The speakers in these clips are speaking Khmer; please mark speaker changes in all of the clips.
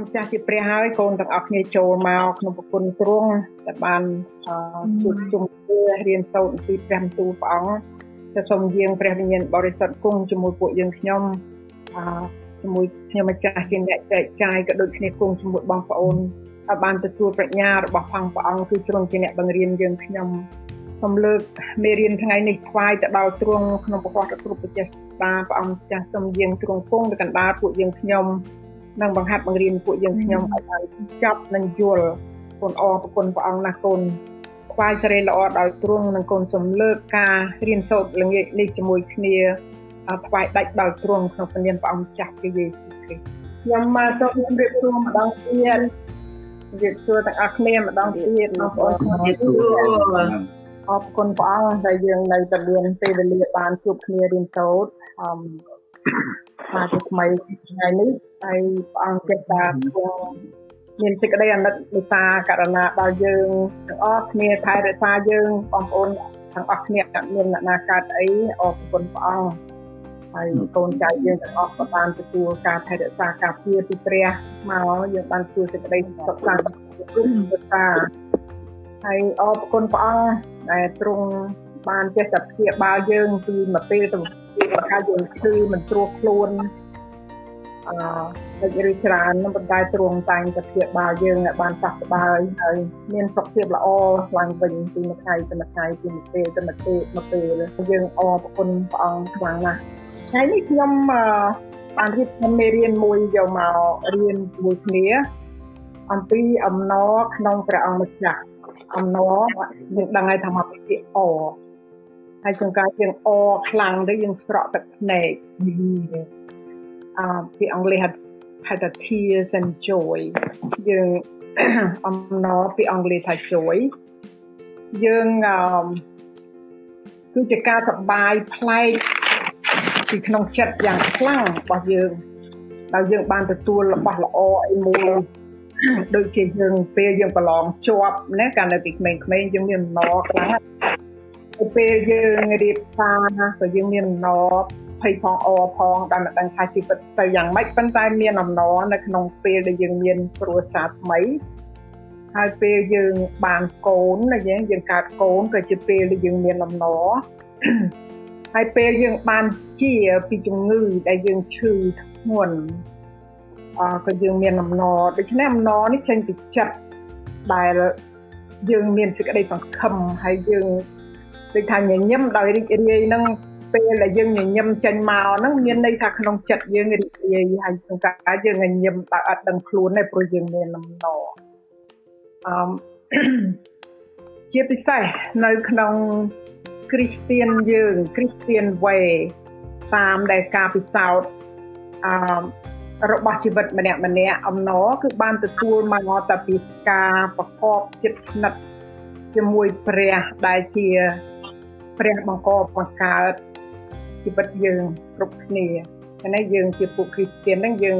Speaker 1: ម្ចាស់ជាព្រះហើយកូនទាំងអស់គ្នាចូលមកក្នុងប្រគុណទ្រង់ដែលបានជួបជុំគ្នារៀនសូត្រអំពីព្រះបន្ទូលព្រះអង្គទៅសូមយាងព្រះវិញ្ញាណបរិសុទ្ធគង់ជាមួយពួកយើងខ្ញុំអជាមួយខ្ញុំម្ចាស់ជាអ្នកចែកចាយក៏ដូចគ្នាគង់ជាមួយបងប្អូនឲ្យបានទទួលប្រាជ្ញារបស់ផងព្រះអង្គគឺទ្រង់ជាអ្នកបង្រៀនយើងខ្ញុំសូមលើកមេរៀនថ្ងៃនេះថ្វាយទៅដល់ទ្រង់ក្នុងព្រះគាត់គ្រប់ប្រជេស្តាព្រះអង្គចាស់សូមយាងទ្រង់គង់ទៅកណ្ដាលពួកយើងខ្ញុំ និងបង្ហាត់បង្រៀនពួកយើងខ្ញុំឲ្យបានចប់និងយល់គុណអរគុណព្រះអង្គណាស់គុណថ្វាយសេរីល្អដល់ទ្រង់និងគុណសំលើកការរៀនសូត្រល្ងាចនេះជាមួយគ្នាថ្វាយដាច់ដល់ទ្រង់ក្នុងព្រះនាមព្រះអង្គចាស់ព្រះយេស៊ូវគ្រីស្ទខ្ញុំមកសូមជម្រាបសួរម្ដងទៀតជម្រាបសួរទាំងអស់គ្នាម្ដងទៀតបងប្អូនជម្រាបសួរអរគុណព្រះអង្គដែលយើងនៅតែមានពេលវេលាបានជួបគ្នារៀនសូត្រអឺថាជាថ្មីថ្ងៃនេះ ហើយព្រះអង្គចិត្តថាមានសេចក្តីអាណិតមេត្តាករណាដល់យើងទាំងអស់គ្នាថែរក្សាយើងបងប្អូនទាំងអស់គ្នាអត់មានអ្នកណាកើតអីអរគុណព្រះអង្គហើយកូនចៅយើងទាំងអស់ក៏បានទទួលការថែរក្សាការពារពីព្រះមកយើងបានទទួលសេចក្តីសុខសាន្តគុណមេត្តាហើយអរគុណព្រះអង្គដែលទ្រង់បានចេះតែព្យាបាលយើងពីមួយពេលទៅពេលថាយើងឈឺមិនស្រួលខ្លួន អឺដូចឬច្រើននឹងប៉ុន្តែទ្រង់តែងតែព្យាបាលយើងឲ្យបានសះស្បើយហើយមានសុខភាពល្អឡើងវិញពីមួយថ្ងៃទៅមួយថ្ងៃពីមួយពេលទៅមួយពេលមួយពេលយើងអរគុណព្រះអង្គខ្លាំងណាស់ថ្ងៃនេះខ្ញុំបានរៀបចំមេរៀនមួយយកមករៀនជាមួយគ្នាអំពីអំណរក្នុងព្រះអង្គម្ចាស់អំណរយើងដឹងហើយថាមកពីពាក្យអហើយចង្ការយើងអខ្លាំងទៅយើងស្រក់ទឹកភ្នែក អឺពីអង់គ្លេសហៅហៅថា tears and joy យើងអំណរពីអង់គ្លេសថា joy យើងអឺគឺជាការសប្បាយប្លែកពីក្នុងចិត្តយ៉ាងខ្លាំងរបស់យើងដល់យើងបានទទួលរបស់ល្អអីមួយដូចជាយើងពេលយើងប្រឡងជាប់ណាកាលនៅពីក្មេងៗយើងមានអំណរខ្លាំងពេលយើងរៀបសារក៏យើងមានអំណរ ភ័យផងអផងដែលមិនដឹងថាជីវិតទៅយ៉ាងម៉េចប៉ុន្តែមានអំណរនៅក្នុងពេលដែលយើងមានគ្រួសារថ្មីហើយពេលយើងបានកូនណាយើងយើងកើតកូនក៏ជាពេលដែលយើងមានអំណរហើយពេលយើងបានជាពីជំងឺដែលយើងឈឺធ្ងន់អឺក៏យើងមានអំណរដូច្នេះអំណរនេះចេញពីចិត្តដែលយើងមានសេចក្តីសង្ឃឹមហើយយើងដូចថាញញឹមដោយរីករាយនឹង ពេលដែលយើងញញឹមចេញមកហ្នឹងមានន័យថាក្នុងចិត្តយើងរីករាយហើយក្នុងការយើងញញឹមដោយអត់ដឹងខ្លួនទេព្រោះយើងមានអំណរអឺជាពិសេសនៅក្នុង Christian យើង Christian way តាមដែលការពិសោធន៍អឺរបស់ជីវិតម្នាក់ម្នាក់អំណរគឺបានទទួលមកតែពីការប្រកបចិត្តស្និទ្ធជាមួយព្រះដែលជាព្រះបង្កបង្កើត ជីវិតយើងគ្រប់គ្នាហើយយើងជាពួកគ្រីស្ទានហ្នឹងយើង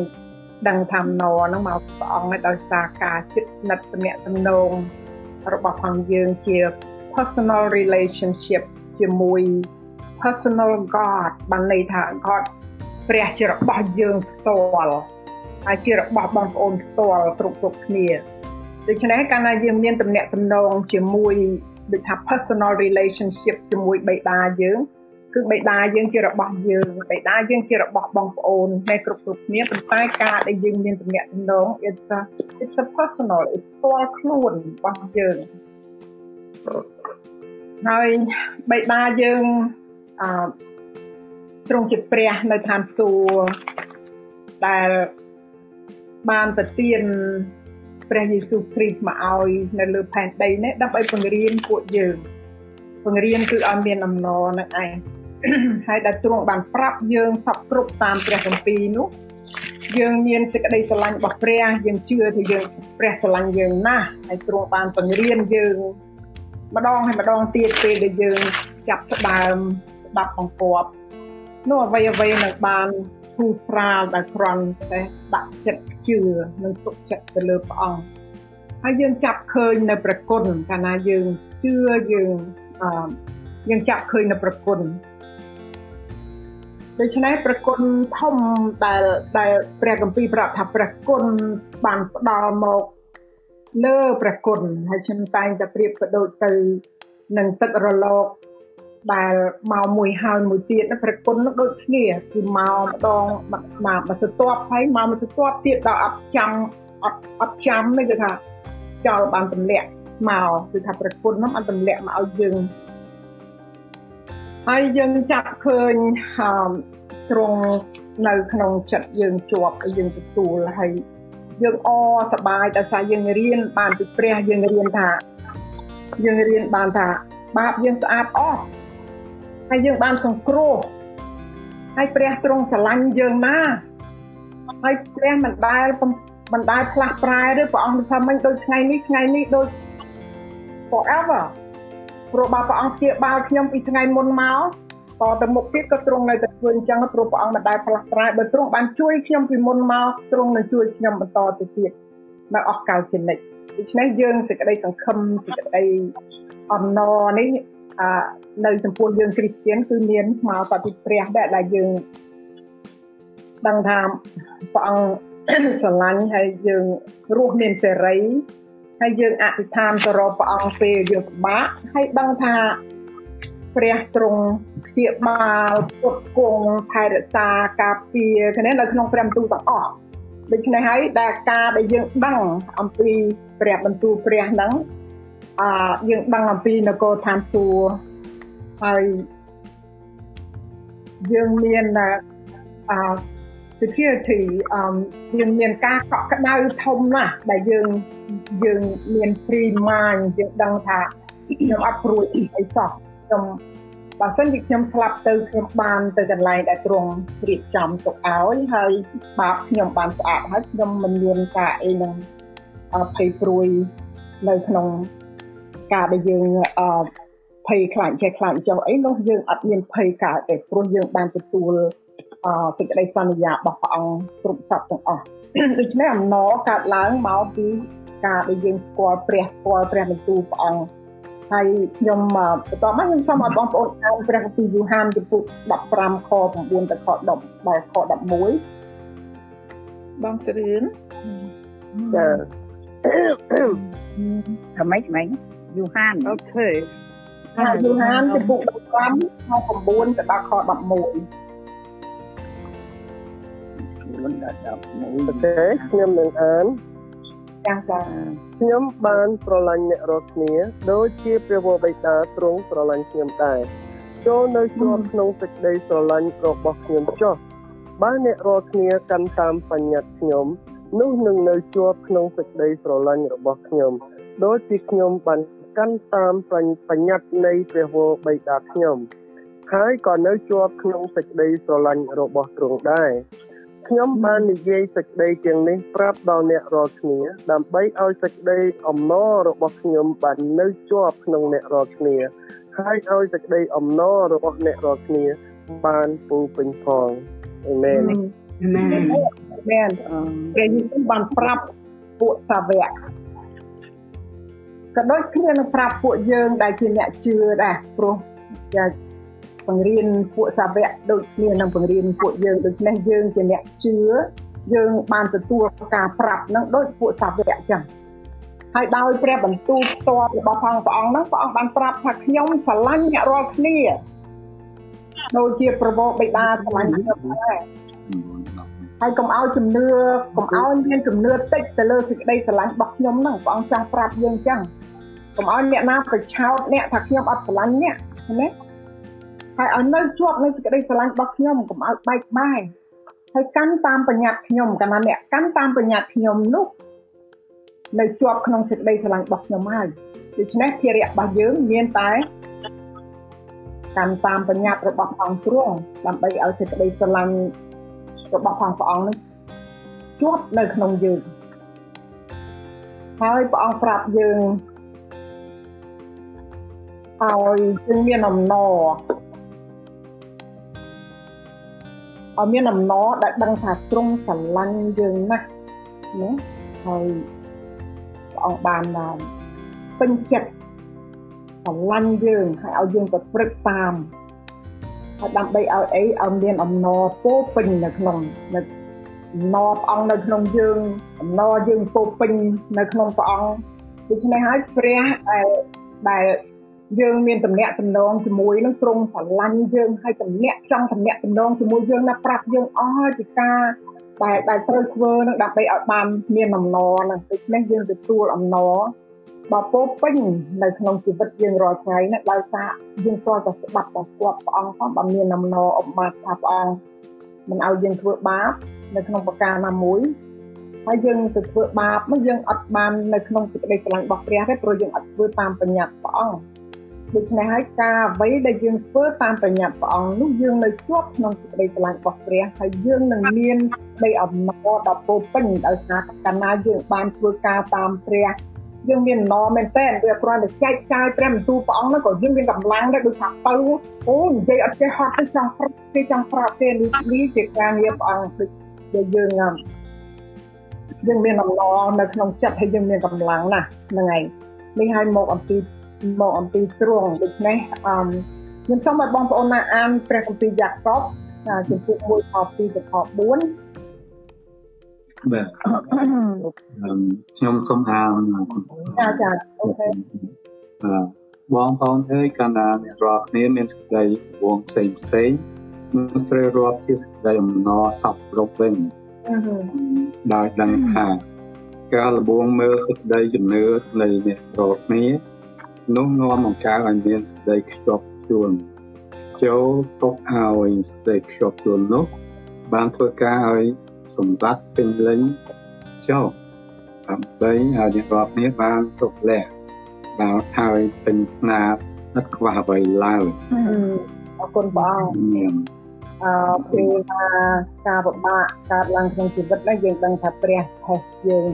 Speaker 1: ដឹងថាណហ្នឹងមកព្រះអង្គដោយសារការចិត្តស្និទ្ធទំនាក់ទំនងរបស់ផងយើងជា personal relationship ជាមួយ personal God បានន័យថា God ព្រះជារបស់យើងផ្ទាល់ហើយជារបស់បងប្អូនផ្ទាល់គ្រប់គ្រប់គ្នាដូច្នេះកាលណាយើងមានទំនាក់ទំនងជាមួយដូចថា personal relationship ជាមួយបិតាយើង គឺបិតាយើងជារបស់យើងបិតាយើងជារបស់បងប្អូនតែគ្រប់គ្រប់គ្នាប៉ុន្តែការដែលយើងមានទំនាក់ទំនង it's a it's a personal it's for ខ្លួនរបស់យើងហើយបិតាយើងអឺទ្រង់ជាព្រះនៅឋានសួគ៌ដែលបានប្រទានព្រះយេស៊ូវគ្រីស្ទមកឲ្យនៅលើផែនដីនេះដើម្បីបង្រៀនពួកយើងបង្រៀនគឺឲ្យមានអំណរនឹងឯង ហើយដែលទ្រង់បានប្រាប់យើងសពគ្រប់តាមព្រះគម្ពីរនោះយើងមានសេចក្តីស្រឡាញ់របស់ព្រះយើងជឿថាយើងព្រះស្រឡាញ់យើងណាស់ហើយទ្រង់បានបង្រៀនយើងម្ដងហើយម្ដងទៀតពេលដែលយើងចាប់ផ្ដើមស្ដាប់បង្គាប់នោះអ្វីអ្វីនឹងបានធូរស្រាលដែលគ្រាន់តែដាក់ចិត្តជឿនិងទុកចិត្តទៅលើព្រះអង្គហើយយើងចាប់ឃើញនៅប្រគុណកាលណាយើងជឿយើងអឺយើងចាប់ឃើញនៅប្រគុណ ដូច្នេះប្រគុណធំដែលដែលព្រះគម្ពីរប្រាប់ថាព្រះគុណបានផ្ដល់មកលើព្រះគុណហើយខ្ញុំតែងតែប្រៀបក៏ដូចទៅនឹងទឹករលកដែលមកមួយហើយមួយទៀតព្រះគុណនោះដូចគ្នាគឺមកម្ដងមកមកស្ទាប់ហើយមកមកស្ទាប់ទៀតដល់អត់ចាំអត់អត់ចាំនេះគឺថាចោលបានទម្លាក់មកគឺថាព្រះគុណនោះបានទម្លាក់មកឲ្យយើង ហើយយើងចាប់ឃើញត្រង់នៅក្នុងចិត្តយើងជាប់យើងទទួលហើយយើងអសប្បាយតែសារយើងរៀនបានពីព្រះយើងរៀនថាយើងរៀនបានថាបាបយើងស្អាតអស់ហើយយើងបានសង្គ្រោះហើយព្រះទ្រង់ស្រឡាញ់យើងណាហើយព្រះមិនដែលមិនដែលផ្លាស់ប្រែឬព្រះអង្គមិនថាមិញដូចថ្ងៃនេះថ្ងៃនេះដូច forever ព្រោះបើព្រះអង្គព្យាបាលខ្ញុំពីថ្ងៃមុនមកតទៅមុខទៀតក៏ទ្រង់នៅតែធ្វើអញ្ចឹងព្រោះព្រះអង្គមិនដែលផ្លាស់ប្រែបើទ្រង់បានជួយខ្ញុំពីមុនមកទ្រង់នឹងជួយខ្ញុំបន្តទៅទៀតនៅអស់កលជានិច្ចដូច្នេះយើងសេចក្តីសង្ឃឹមសេចក្តីអំណរនេះអឺនៅចំពោះយើងគ្រីស្ទានគឺមានមកតពីព្រះដែលដែលយើងដឹងថាព្រះអង្គស្រឡាញ់ហើយយើងរស់មានសេរី ហើយយើងអធិដ្ឋានទៅរកព្រះអង្គពេលយើងពិបាកហើយដឹងថាព្រះទ្រង់ព្យាបាលពុតគង់ថែរក្សាការពារគ្នានៅក្នុងព្រះបន្ទូលទាំងអស់ដូច្នេះហើយដែលការដែលយើងដឹងអំពីព្រះបន្ទូលព្រះហ្នឹងអឺយើងដឹងអំពីនគរឋានសួគ៌ហើយយើងមានអឺ security អឺយើងមានការកក់ក្ដៅធំណាស់ដែលយើងយើងមាន free mind យើងដឹងថាខ្ញុំអត់ព្រួយអីសោះខ្ញុំបើសិនជាខ្ញុំស្លាប់ទៅខ្ញុំបានទៅកន្លែងដែលទ្រង់រៀបចំទុកឲ្យហើយបាបខ្ញុំបានស្អាតហើយខ្ញុំមិនមានការអីនឹងភ័យព្រួយនៅក្នុងការដែលយើងអឺភ័យខ្លាចចេះខ្លាចចុះអីនោះយើងអត់មានភ័យកើតទេព្រោះយើងបានទទួលអឺ សេចក្តីសន្យារបស់ព្រះអង្គគ្រប់សពទាំងអស់ដូច្នេះអំណរកើតឡើងមកពីការដែលយើងស្គាល់ព្រះស្គាល់ព្រះបន្ទូលព្រះអង្គហើយខ្ញុំបន្ទាប់មកខ្ញុំសូមឲ្យបងប្អូនអានព្រះគម្ពីរយូហានចំពុក15ខ9ទៅខ10ដល់ខ11
Speaker 2: បងស្រឿន
Speaker 3: ចាថ្មីថ្មីយូហាន
Speaker 2: អូខេ
Speaker 1: ហើយយូហានចំពុក15ខ9ទៅដល់ខ11
Speaker 3: អូខេខ្ញុំនឹងអាន
Speaker 1: ចាចា
Speaker 3: ខ្ញុំបានស្រឡាញ់អ្នករាល់គ្នាដូចជាព្រះវរបិតាទ្រង់ស្រឡាញ់ខ្ញុំដែរចូលនៅជាប់ក្នុងសេចក្តីស្រឡាញ់របស់ខ្ញុំចុះបើអ្នករាល់គ្នាកាន់តាមបញ្ញត្តិខ្ញុំនោះនឹងនៅជាប់ក្នុងសេចក្តីស្រឡាញ់របស់ខ្ញុំដូចជាខ្ញុំបានកាន់តាមបញ្ញត្តិនៃព្រះវរបិតាខ្ញុំហើយក៏នៅជាប់ក្នុងសេចក្តីស្រឡាញ់របស់ទ្រង់ដែរ ខ្ញុំបាននិយាយសេចក្តីទាំងនេះប្រាប់ដល់អ្នករាល់គ្នាដើម្បីឲ្យសេចក្តីអំណររបស់ខ្ញុំបាននៅជាប់ក្នុងអ្នករាល់គ្នាហើយឲ្យសេចក្តីអំណររបស់អ្នករាល់គ្នាបានពូពេញផងអេមែន
Speaker 1: អេមែនមែនគេយល់បានប្រាប់ពួកសាវកក៏ដូចគ្នានឹងប្រាប់ពួកយើងដែលជាអ្នកជឿដែរព្រោះ បង្រៀនពួកសាវកដូចគ្នានឹងបង្រៀនពួកយើងដូច្នេះយើងជាអ្នកជឿយើងបានទទួលការប្រាប់នឹងដូចពួកសាវកចឹងហើយដោយព្រះបន្ទូលផ្ទាល់របស់ផងព្រះអង្គហ្នឹងព្រះអង្គបានប្រាប់ថាខ្ញុំស្រឡាញ់អ្នករាល់គ្នាដូចជាប្រវោបិតាស្រឡាញ់ខ្ញុំដែរហើយកុំឲ្យជំនឿកុំឲ្យមានជំនឿតិចទៅលើសេចក្តីស្រឡាញ់របស់ខ្ញុំហ្នឹងព្រះអង្គចាស់ប្រាប់យើងចឹងកុំឲ្យអ្នកណាប្រឆោតអ្នកថាខ្ញុំអត់ស្រឡាញ់អ្នកណា ហើយឲ្យនៅជាប់នៅសេចក្តីស្រឡាញ់របស់ខ្ញុំកុំឲ្យបែកបាក់ហើយកាន់តាមបញ្ញត្តិខ្ញុំកាលណាអ្នកកាន់តាមបញ្ញត្តិខ្ញុំនោះនៅជាប់ក្នុងសេចក្តីស្រឡាញ់របស់ខ្ញុំហើយដូច្នេះភារៈរបស់យើងមានតែកាន់តាមបញ្ញត្តិរបស់ព្រះអង្គទ្រង់ដើម្បីឲ្យសេចក្តីស្រឡាញ់របស់ផងព្រះអង្គនេះជាប់នៅក្នុងយើងហើយព្រះអង្គប្រាប់យើងឲ្យយើងមានអំណរ ឲ្យមានអំណរដែលដឹងថាទ្រង់ស្រឡាញ់យើងណាស់ណាហើយព្រះអង្គបានដល់ពេញចិត្តស្រឡាញ់យើងហើយឲ្យយើងប្រព្រឹត្តតាមហើយដើម្បីឲ្យអីឲ្យមានអំណរពោពេញនៅក្នុងនៅអំណរព្រះអង្គនៅក្នុងយើងអំណរយើងពោពេញនៅក្នុងព្រះអង្គដូច្នេះហើយព្រះដែលដែល យើងមានតំណាក់តំណងជាមួយនឹងទ្រង់ស្រឡាញ់យើងហើយតំណាក់ចង់តំណាក់តំណងជាមួយយើងណាប្រាប់យើងអស់ពីការដែលដែលត្រូវធ្វើនឹងដើម្បីឲ្យបានមានអំណរហ្នឹងដូច្នេះយើងទទួលអំណរបើពោពេញនៅក្នុងជីវិតយើងរាល់ថ្ងៃណាដោយសារយើងស្គាល់តែស្ដាប់តែស្គាល់ព្រះអង្គផងបើមានអំណរអបមាថាព្រះអង្គមិនឲ្យយើងធ្វើបាបនៅក្នុងប្រការណាមួយហើយយើងទៅធ្វើបាបមកយើងអត់បាននៅក្នុងសេចក្តីស្រឡាញ់របស់ព្រះទេព្រោះយើងអត់ធ្វើតាមបញ្ញត្តិព្រះអង្គ ដូច្នេះហើយការអ្វីដែលយើងធ្វើតាមបញ្ញត្តិព្រះអង្គនោះយើងនៅជាប់ក្នុងសេចក្តីស្រឡាញ់របស់ព្រះហើយយើងនឹងមានដីអំណរដ៏ពោពេញដោយសារកាលណាយើងបានធ្វើការតាមព្រះយើងមានណមែនតើវាគ្រាន់តែចែកចាយព្រះបន្ទូលព្រះអង្គហ្នឹងក៏យើងមានកម្លាំងដែរដូចថាទៅអូនិយាយអត់ចេះហត់ទេចង់ប្រាប់ទេចង់ប្រាប់ទេនេះនេះជាការងារព្រះអង្គដូចដែលយើងយើងមានអំណរនៅក្នុងចិត្តហើយយើងមានកម្លាំងណាស់ហ្នឹងហើយនេះឲ្យមកអំពី មកអំពីទ្រង់ដូច្នេះអឺខ្ញុំសូមឲ្យបងប្អូនណាអានព្រះគម្ពីរយ៉ាកុបជំពូក1ខ2ទៅខ4
Speaker 4: បាទខ្ញុំសូមអាន
Speaker 1: ចាចាអូខេ
Speaker 4: បងប្អូនអើយកាលណាអ្នករាល់គ្នាមានសេចក្តីវងផ្សេងផ្សេងនឹងត្រូវរាប់ជាសេចក្តីអំណរសពគ្រប់វិញដោយដឹងថាការលបងមើលសេចក្តីជំនឿនៃអ្នករាល់គ្នា នោះនាំបង្កើតឲ្យមានសេចក្តីខ្ជាប់ខ្ជួនចូលទុកឲ្យសេចក្តីខ្ជាប់ខ្ជួននោះបានធ្វើការឲ្យសម្រាប់ពេញលេញចុះដើម្បីឲ្យអ្នករាល់គ្នាបានទុកលះបានហើយពេញផ្នាអត់ខ្វះអ្វីឡើយ
Speaker 1: អរគុណបងអឺពេលថាការពិបាកកើតឡើងក្នុងជីវិតនេះយើងដឹងថាព្រះថេស្តយើង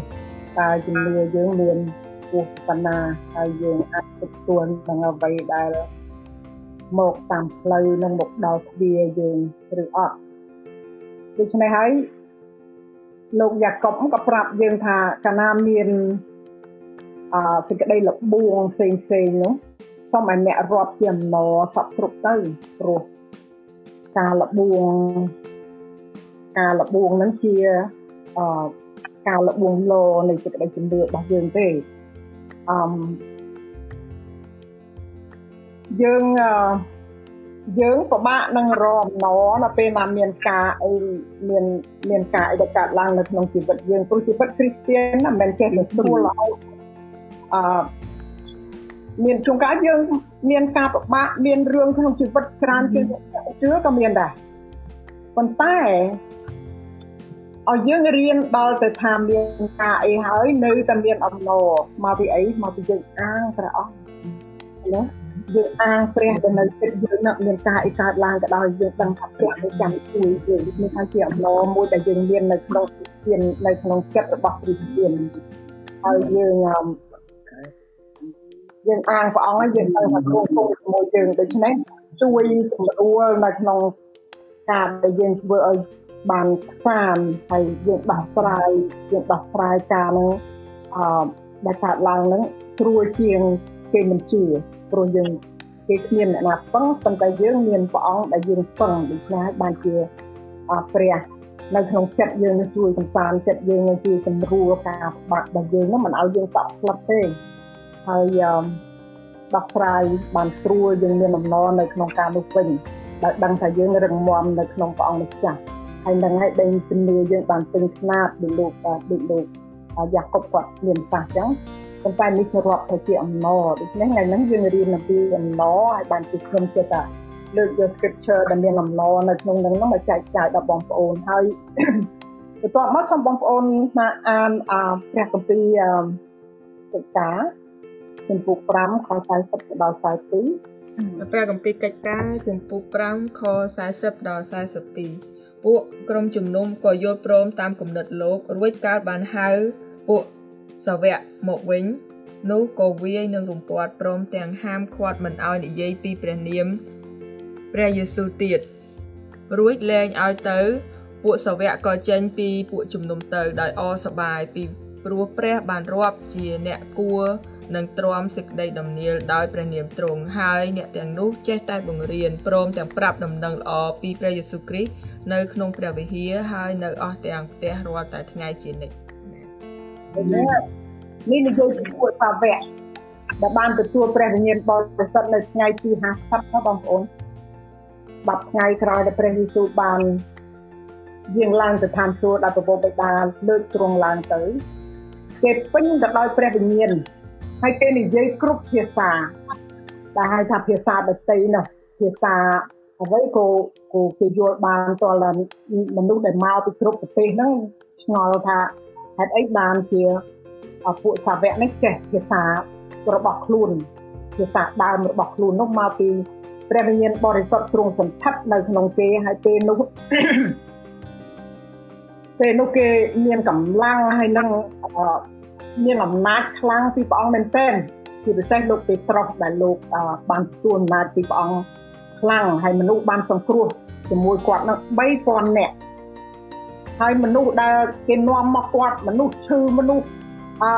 Speaker 1: តើជំនឿយើងមាន ពោះបណ្ណាហើយយើងអាចទទួលនឹងអ្វីដែលមកតាមផ្លូវនឹងមកដល់ទ្វារយើងឬអត់ដូច្នេះហើយលោកយ៉ាកុបក៏ប្រាប់យើងថាកាលណាមានអសេចក្តីលបួងផ្សេងផ្សេងនោះសូមឲ្យអ្នករាប់ជាអំណរសពគ្រប់ទៅព្រោះការលបួងការលបួងនឹងជាអការលបួងលោនៃសេចក្តីជំនឿរបស់យើងទេ អឺយើងអឺយើងពិបាកនឹងរំណនៅពេលណាមានការអីមានមានការអីដែលកើតឡើងនៅក្នុងជីវិតយើងព្រោះជីវិតគ្រីស្ទានមិនមែនចេះតែស្រួលឡើយអឺមានជួនកាលយើងមានការពិបាកមានរឿងក្នុងជីវិតច្រើនជាងជឿក៏មានដែរប៉ុន្តែ ឲ្យយើងរៀនដល់ទៅថាមានការអីហើយនៅតែមានអំណរមកពីអីមកពីយើងអាងព្រះអង្គណាយើងអាងព្រះទៅនៅចិត្តយើងនឹងមានការអីកើតឡើងក៏ដោយយើងដឹងថាព្រះនឹងចាំជួយយើងនេះថាជាអំណរមួយដែលយើងមាននៅក្នុងគ្រីស្ទាននៅក្នុងចិត្តរបស់គ្រីស្ទានហើយយើងយើងអាងព្រះអង្គហើយយើងដឹងថាគង់គង់ជាមួយយើងដូច្នេះជួយសម្រួលនៅក្នុងការដែលយើងធ្វើឲ្យ បានខ្សានហើយយើងដោះស្រាយយើងដោះស្រាយការនឹងអឺដែលកើតឡើងនឹងស្រួលជាងគេមិនជឿព្រោះយើងគេគ្មានអ្នកណាពឹងប៉ុន្តែយើងមានព្រះអង្គដែលយើងពឹងដូច្នេះបានជាព្រះនៅក្នុងចិត្តយើងនឹងជួយសម្សានចិត្តយើងនឹងជួយសម្រួលការបាក់របស់យើងនឹងមិនឲ្យយើងតក់ផ្លឹកទេហើយដោះស្រាយបានស្រួលយើងមានអំណរនៅក្នុងការនោះវិញដោយដឹងថាយើងរឹងមាំនៅក្នុងព្រះអង្គម្ចាស់ ហើយនឹងឲ្យដេញជំនឿយើងបានពេញខ្នាតដូចលោកដូចលោកយ៉ាកុបគាត់មានសាសអញ្ចឹងប៉ុន្តែនេះជារាប់ថាជាអំណរដូច្នេះថ្ងៃហ្នឹងយើងរៀនអំពីអំណរហើយបានពីខ្ញុំចិត្តថាលើកយក scripture ដែលមានអំណរនៅក្នុងហ្នឹងមកចែកចាយដល់បងប្អូនហើយបន្ទាប់មកសូមបងប្អូនមកអានព្រះគម្ពីរកិច្ចការជំពូក5ខ40ដល់42
Speaker 2: ព្រះគម្ពីរកិច្ចការជំពូក5ខ40ដល់42 ពួកក្រុមជំនុំក៏យល់ព្រមតាមគំនិតលោករួចកើតបានហៅពួកសាវកមកវិញនោះក៏វាយនឹងរំពាត់ព្រមទាំងហាមឃាត់មិនឲ្យនិយាយពីព្រះនាមព្រះយេស៊ូវទៀតរួចលែងឲ្យទៅពួកសាវកក៏ចេញពីពួកជំនុំទៅដោយអសប្បាយពីព្រោះព្រះបានរាប់ជាអ្នកគួរនិងទ្រាំសេចក្តីដំណៀលដោយព្រះនាមទ្រង់ហើយអ្នកទាំងនោះចេះតែបង្រៀនព្រមទាំងប្រាប់ដំណឹងល្អពីព្រះយេស៊ូវគ្រីស្ទ នៅក្នុងព្រះវិហារហើយនៅអស់ទាំងផ្ទះរាល់តែថ្ងៃជានិច្ច
Speaker 1: នេះនិយាយពីពួកសាវកដែលបានទទួលព្រះវិញ្ញាណបរិសុទ្ធនៅថ្ងៃទី50ណាបងប្អូន10ថ្ងៃក្រោយដែលព្រះយេស៊ូវបានយាងឡើងទៅឋានសួគ៌ដល់ប្រពោបិតាលើកទ្រង់ឡើងទៅគេពេញទៅដោយព្រះវិញ្ញាណហើយគេនិយាយគ្រប់ភាសាដែលហៅថាភាសាដតីនោះភាសា អ្វីក៏ក៏គេយល់បានតលមនុស្សដែលមកពីគ្រប់ប្រទេសហ្នឹងឆ្ងល់ថាហេតុអីបានជាពួកសាវកនេះចេះភាសារបស់ខ្លួនភាសាដើមរបស់ខ្លួននោះមកពីព្រះវិញ្ញាណបរិសុទ្ធទ្រង់សន្ធិដ្ឋនៅក្នុងគេហើយពេលនោះពេលនោះគេមានកម្លាំងហើយនឹងមានអំណាចខ្លាំងពីព្រះអង្គមែនទែនជាពិសេសលោកពេត្រុសដែលលោកបានទទួលអំណាចពីព្រះអង្គ ខ្លាំងហើយមនុស្សបានសង្គ្រោះជាមួយគាត់នឹង3000នាក់ហើយមនុស្សដែលគេនាំមកគាត់មនុស្សឈឺមនុស្សអឺ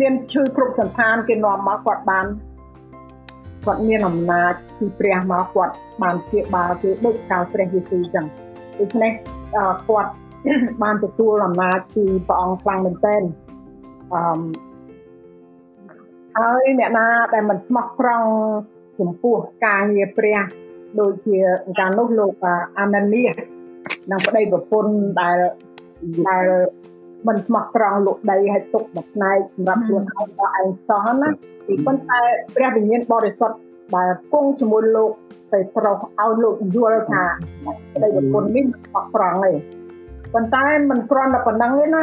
Speaker 1: មានឈឺគ្រប់សន្តានគេនាំមកគាត់បានគាត់មានអំណាចពីព្រះមកគាត់បានជាបាលគេដូចកាលព្រះយេស៊ូវចឹងដូច្នេះគាត់បានទទួលអំណាចពីព្រះអង្គខ្លាំងមែនទែនអឺហើយអ្នកណាដែលមិនស្មោះត្រង់ ចំពោះការងារព្រះដូចជាកាលនោះលោកអាណានីនិងប្តីប្រពន្ធដែលដែលមិនស្មោះត្រង់លក់ដីឲ្យទុកមួយផ្នែកសម្រាប់ខ្លួនឯងដល់ឯងសោះណាពីប៉ុន្តែព្រះវិញ្ញាណបរិសុទ្ធដែលគង់ជាមួយលោកទៅប្រុសឲ្យលោកយល់ថាប្តីប្រពន្ធនេះស្មោះត្រង់ទេប៉ុន្តែមិនគ្រាន់តែប៉ុណ្្នឹងទេណា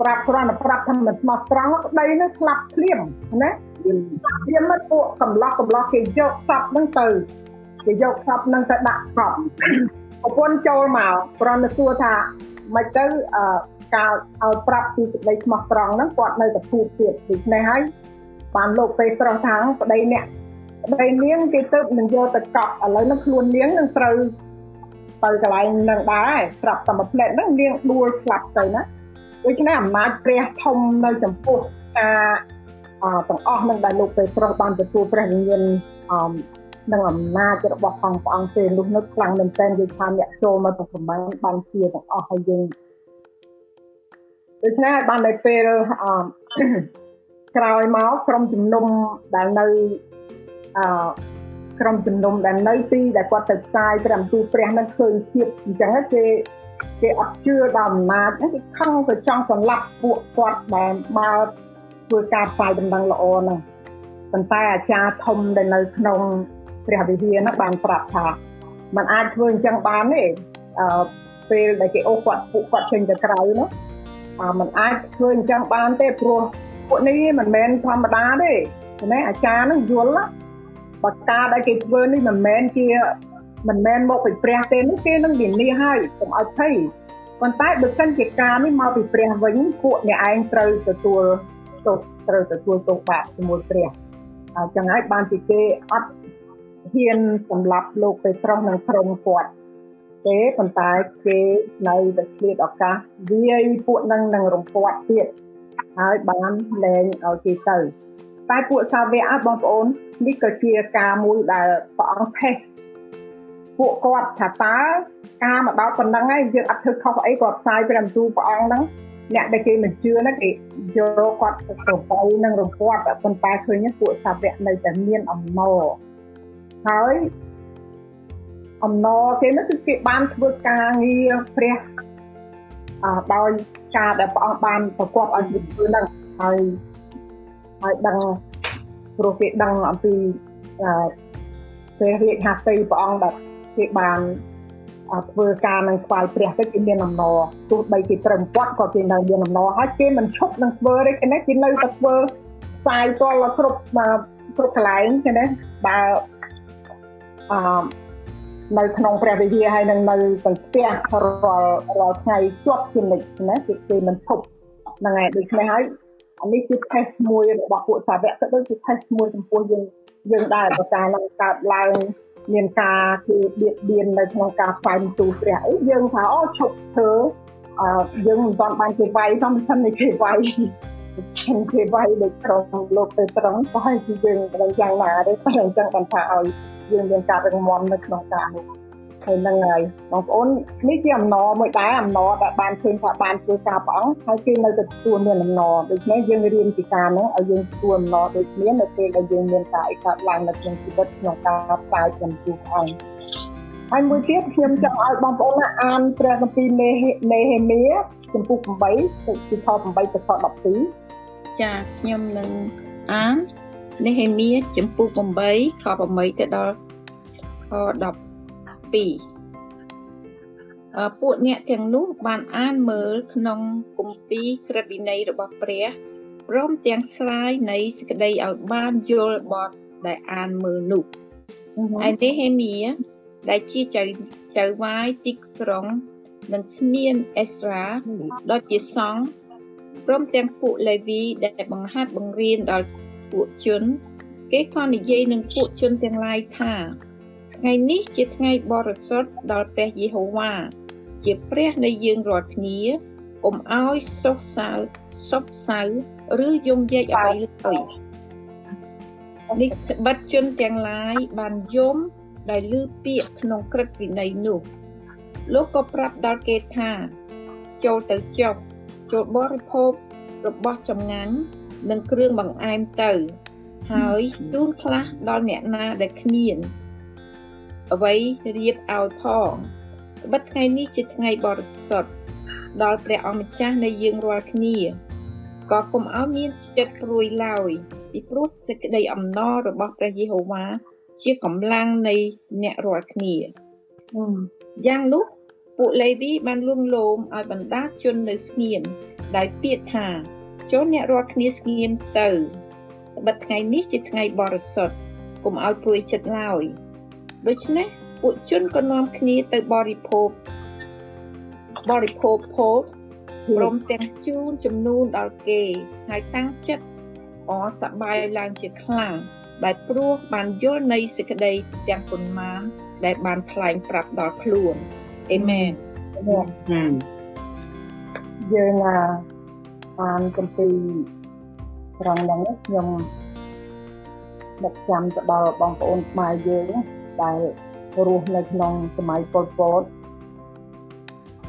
Speaker 1: ប្រាប់គ្រាន់តែប្រាប់ថាមិនស្មោះត្រង់ក្តីនោះស្លាប់ភ្លាមណា ភ្លាមមកពួកកំឡោះកំឡោះគេយកសពហ្នឹងទៅគេយកសពហ្នឹងទៅដាក់កប់ប្រពន្ធចូលមកគ្រាន់តែសួរថាមិនទៅអឺការឲ្យប្រាប់ពីសេចក្តីស្មោះត្រង់ហ្នឹងគាត់នៅតែพูดទៀតដូច្នេះហើយបានលោកពេត្រុសថាប្តីអ្នកប្តីនាងគេទៅនឹងយកទៅកប់ឥឡូវហ្នឹងខ្លួននាងនឹងត្រូវទៅកន្លែងនឹងដែរស្រាប់តែមួយផ្លែតហ្នឹងនាងដួលស្លាប់ទៅណាដូច្នេះអំណាចព្រះធំនៅចំពោះការ ទាំងអស់នឹងដែលលោកពេត្រុសបានទទួលព្រះវិញ្ញាណអមនឹងអំណាចរបស់ផងព្រះអង្គទេនោះនោះខ្លាំងមែនទែនគេថាអ្នកចូលមកទៅប្រមាណបានជាទាំងអស់ហើយយើងដូច្នេះបាននៅពេលអក្រោយមកក្រុមជំនុំដែលនៅអក្រុមជំនុំដែលនៅទីដែលគាត់ទៅផ្សាយព្រះអំទូលព្រះនឹងឃើញភាពអញ្ចឹងគេគេអត់ជឿដល់អំណាចគេខឹងទៅចង់សម្លាប់ពួកគាត់ដែលមក ធ្វើការផ្សាយដំណឹងល្អហ្នឹងប៉ុន្តែអាចារ្យធំដែលនៅក្នុងព្រះវិហារហ្នឹងបានប្រាប់ថាมันអាចធ្វើអញ្ចឹងបានទេអឺពេលដែលគេអូសគាត់ពួកគាត់ចេញទៅក្រៅនោះអឺมันអាចធ្វើអញ្ចឹងបានទេព្រោះពួកនេះមិនមែនធម្មតាទេណាអាចារ្យហ្នឹងយល់ណាបើការដែលគេធ្វើនេះមិនមែនជាមិនមែនមកពីព្រះទេនោះគេនឹងវិនិច្ឆ័យហើយកុំឲ្យភ័យប៉ុន្តែបើសិនជាការនេះមកពីព្រះវិញពួកអ្នកឯងត្រូវទទួល ទោសត្រូវទទួលទោសបាបជាមួយព្រះអញ្ចឹងហើយបានពីគេអត់ហ៊ានសម្លាប់លោកពេត្រុសនិងក្រុមគាត់ទេប៉ុន្តែគេនៅតែឆ្លៀតឱកាសវាយពួកនឹងនឹងរំពាត់ទៀតហើយបានលែងឲ្យគេទៅតែពួកសាវកបងប្អូននេះក៏ជាការមួយដែលព្រះអង្គ test ពួកគាត់ថាតើការមកដល់ប៉ុណ្ណឹងហើយយើងអត់ធ្វើខុសអីគាត់ផ្សាយព្រះបន្ទូលព្រះអង្គហ្នឹង អ្នកដែលគេមិនជឿហ្នឹងគេយកគាត់ទៅប្របីនឹងរំពាត់ប៉ុន្តែឃើញពួកសាវកនៅតែមានអំណរហើយអំណរគេនោះគឺគេបានធ្វើការងារព្រះអឺដោយការដែលព្រះអង្គបានប្រកបឲ្យគេធ្វើហ្នឹងហើយហើយដឹងព្រោះគេដឹងអំពីអឺព្រះរាជហត្ថីព្រះអង្គដែលគេបាន ធ្វើការនឹងស្វ័យព្រះទៅគេមានអំណរទោះបីគេត្រឹមពាត់ក៏គេនៅមានអំណរហើយគេមិនឈប់នឹងធ្វើទេគេនេះគេនៅតែធ្វើផ្សាយតលគ្រប់គ្រប់កន្លែងគេនេះបើអឺនៅក្នុងព្រះវិហារហើយនឹងនៅទាំងផ្ទះរាល់រាល់ថ្ងៃជាប់ជានិច្ចណាគេគេមិនឈប់ហ្នឹងហើយដូច្នេះហើយអានេះគឺ test មួយរបស់ពួកសាវកក៏ដូចជា test មួយចំពោះយើងយើងដែរបើការនឹងកើតឡើង មានការគឺបៀតបៀននៅក្នុងការផ្សាយបន្ទូលព្រះអីយើងថាអូឈប់ធ្វើអឺយើងមិនទាន់បានគេវាយផងមិនសិនតែគេវាយគេវាយដូចក្រុមលោកទៅត្រង់ក៏ឲ្យយើងមិនយ៉ាងណាទេតែអញ្ចឹងបានថាឲ្យយើងមានការរឹងមាំនៅក្នុងការនេះ ហើយនឹងហើយបងប្អូននេះជាអំណរមួយដែរអំណរដែលបានឃើញថាបានជួយការព្រះអង្គហើយគេនៅតែទទួលមានអំណរដូច្នេះយើងរៀនពីការហ្នឹងឲ្យយើងទទួលអំណរដូចគ្នានៅពេលដែលយើងមានការអីកើតឡើងនៅក្នុងជីវិតក្នុងការផ្សាយចំពោះព្រះអង្គហើយមួយទៀតខ្ញុំចង់ឲ្យបងប្អូនអានព្រះគម្ពីរនេហេមៀចំពោះ8ទៅពីខ8ទៅខ
Speaker 2: 12ចាខ្ញុំនឹងអាននេហេមៀចំពោះ8ខ8ទៅដល់ខ10 2ពួកអ្នកទាំងនោះបានអានមើលក្នុងគម្ពីរក្រឹតវិន័យរបស់ព្រះព្រមទាំងស្រាយនៃសេចក្តីឲ្យបានយល់បទដែលអានមើលនោះហើយទេហេមៀដែលជាចៅចៅវាយទីក្រុងនិងស្មៀនអេស្រាដ៏ជាសង្ឃព្រមទាំងពួកលេវីដែលបង្ហាត់បង្រៀនដល់ពួកជន គេក៏និយាយនឹងពួកជនទាំងឡាយថា ថ្ងៃនេះជាថ្ងៃបរិសុទ្ធដល់ព្រះយេហូវ៉ាជាព្រះនៃយើងរាល់គ្នាកុំឲ្យសុសសៅសុបសៅឬយំយែកអ្វីឡើយនេះត្បិតជនទាំងឡាយបានយំដែលលឺពាក្យក្នុងក្រឹតវិន័យនោះលោកក៏ប្រាប់ដល់គេថា ចូលទៅចុះចូលបរិភោគរបស់ចម្ងាញ់និងគ្រឿងបង្អែមទៅ ហើយជូនខ្លះដល់អ្នកណាដែលគ្មាន អ្វីរៀបឲ្យផងត្បិតថ្ងៃនេះជាថ្ងៃបរិសុទ្ធដល់ព្រះអង្គម្ចាស់នៃយើងរាល់គ្នាក៏កុំឲ្យមានចិត្តព្រួយឡើយពីព្រោះសេចក្តីអំណររបស់ព្រះយេហូវ៉ាជាកម្លាំងនៃអ្នករាល់គ្នាយ៉ាងនោះពួកលេវីបានលួងលោមឲ្យបណ្ដាជននៅស្ងៀមដោយពាក្យថាចូលអ្នករាល់គ្នាស្ងៀមទៅត្បិតថ្ងៃនេះជាថ្ងៃបរិសុទ្ធកុំឲ្យព្រួយចិត្តឡើយ ដូច្នេះពួកជនក៏នាំគ្នាទៅបរិភោគបរិភោគភោគព្រមទាំងជូនចំនួនដល់គេហើយតាំងចិត្តអសប្បាយឡើងជាខ្លាំងដែលព្រោះបានយល់នៃសេចក្តីទាំងប៉ុន្មានដែលបានថ្លែងប្រាប់ដល់ខ្លួនអេមែន
Speaker 1: យើងអានកំពីត្រង់ហ្នឹងខ្ញុំដឹកចាំទៅដល់បងប្អូនខ្មែរយើង ដែលរស់នៅក្នុងសម័យប៉ុលពត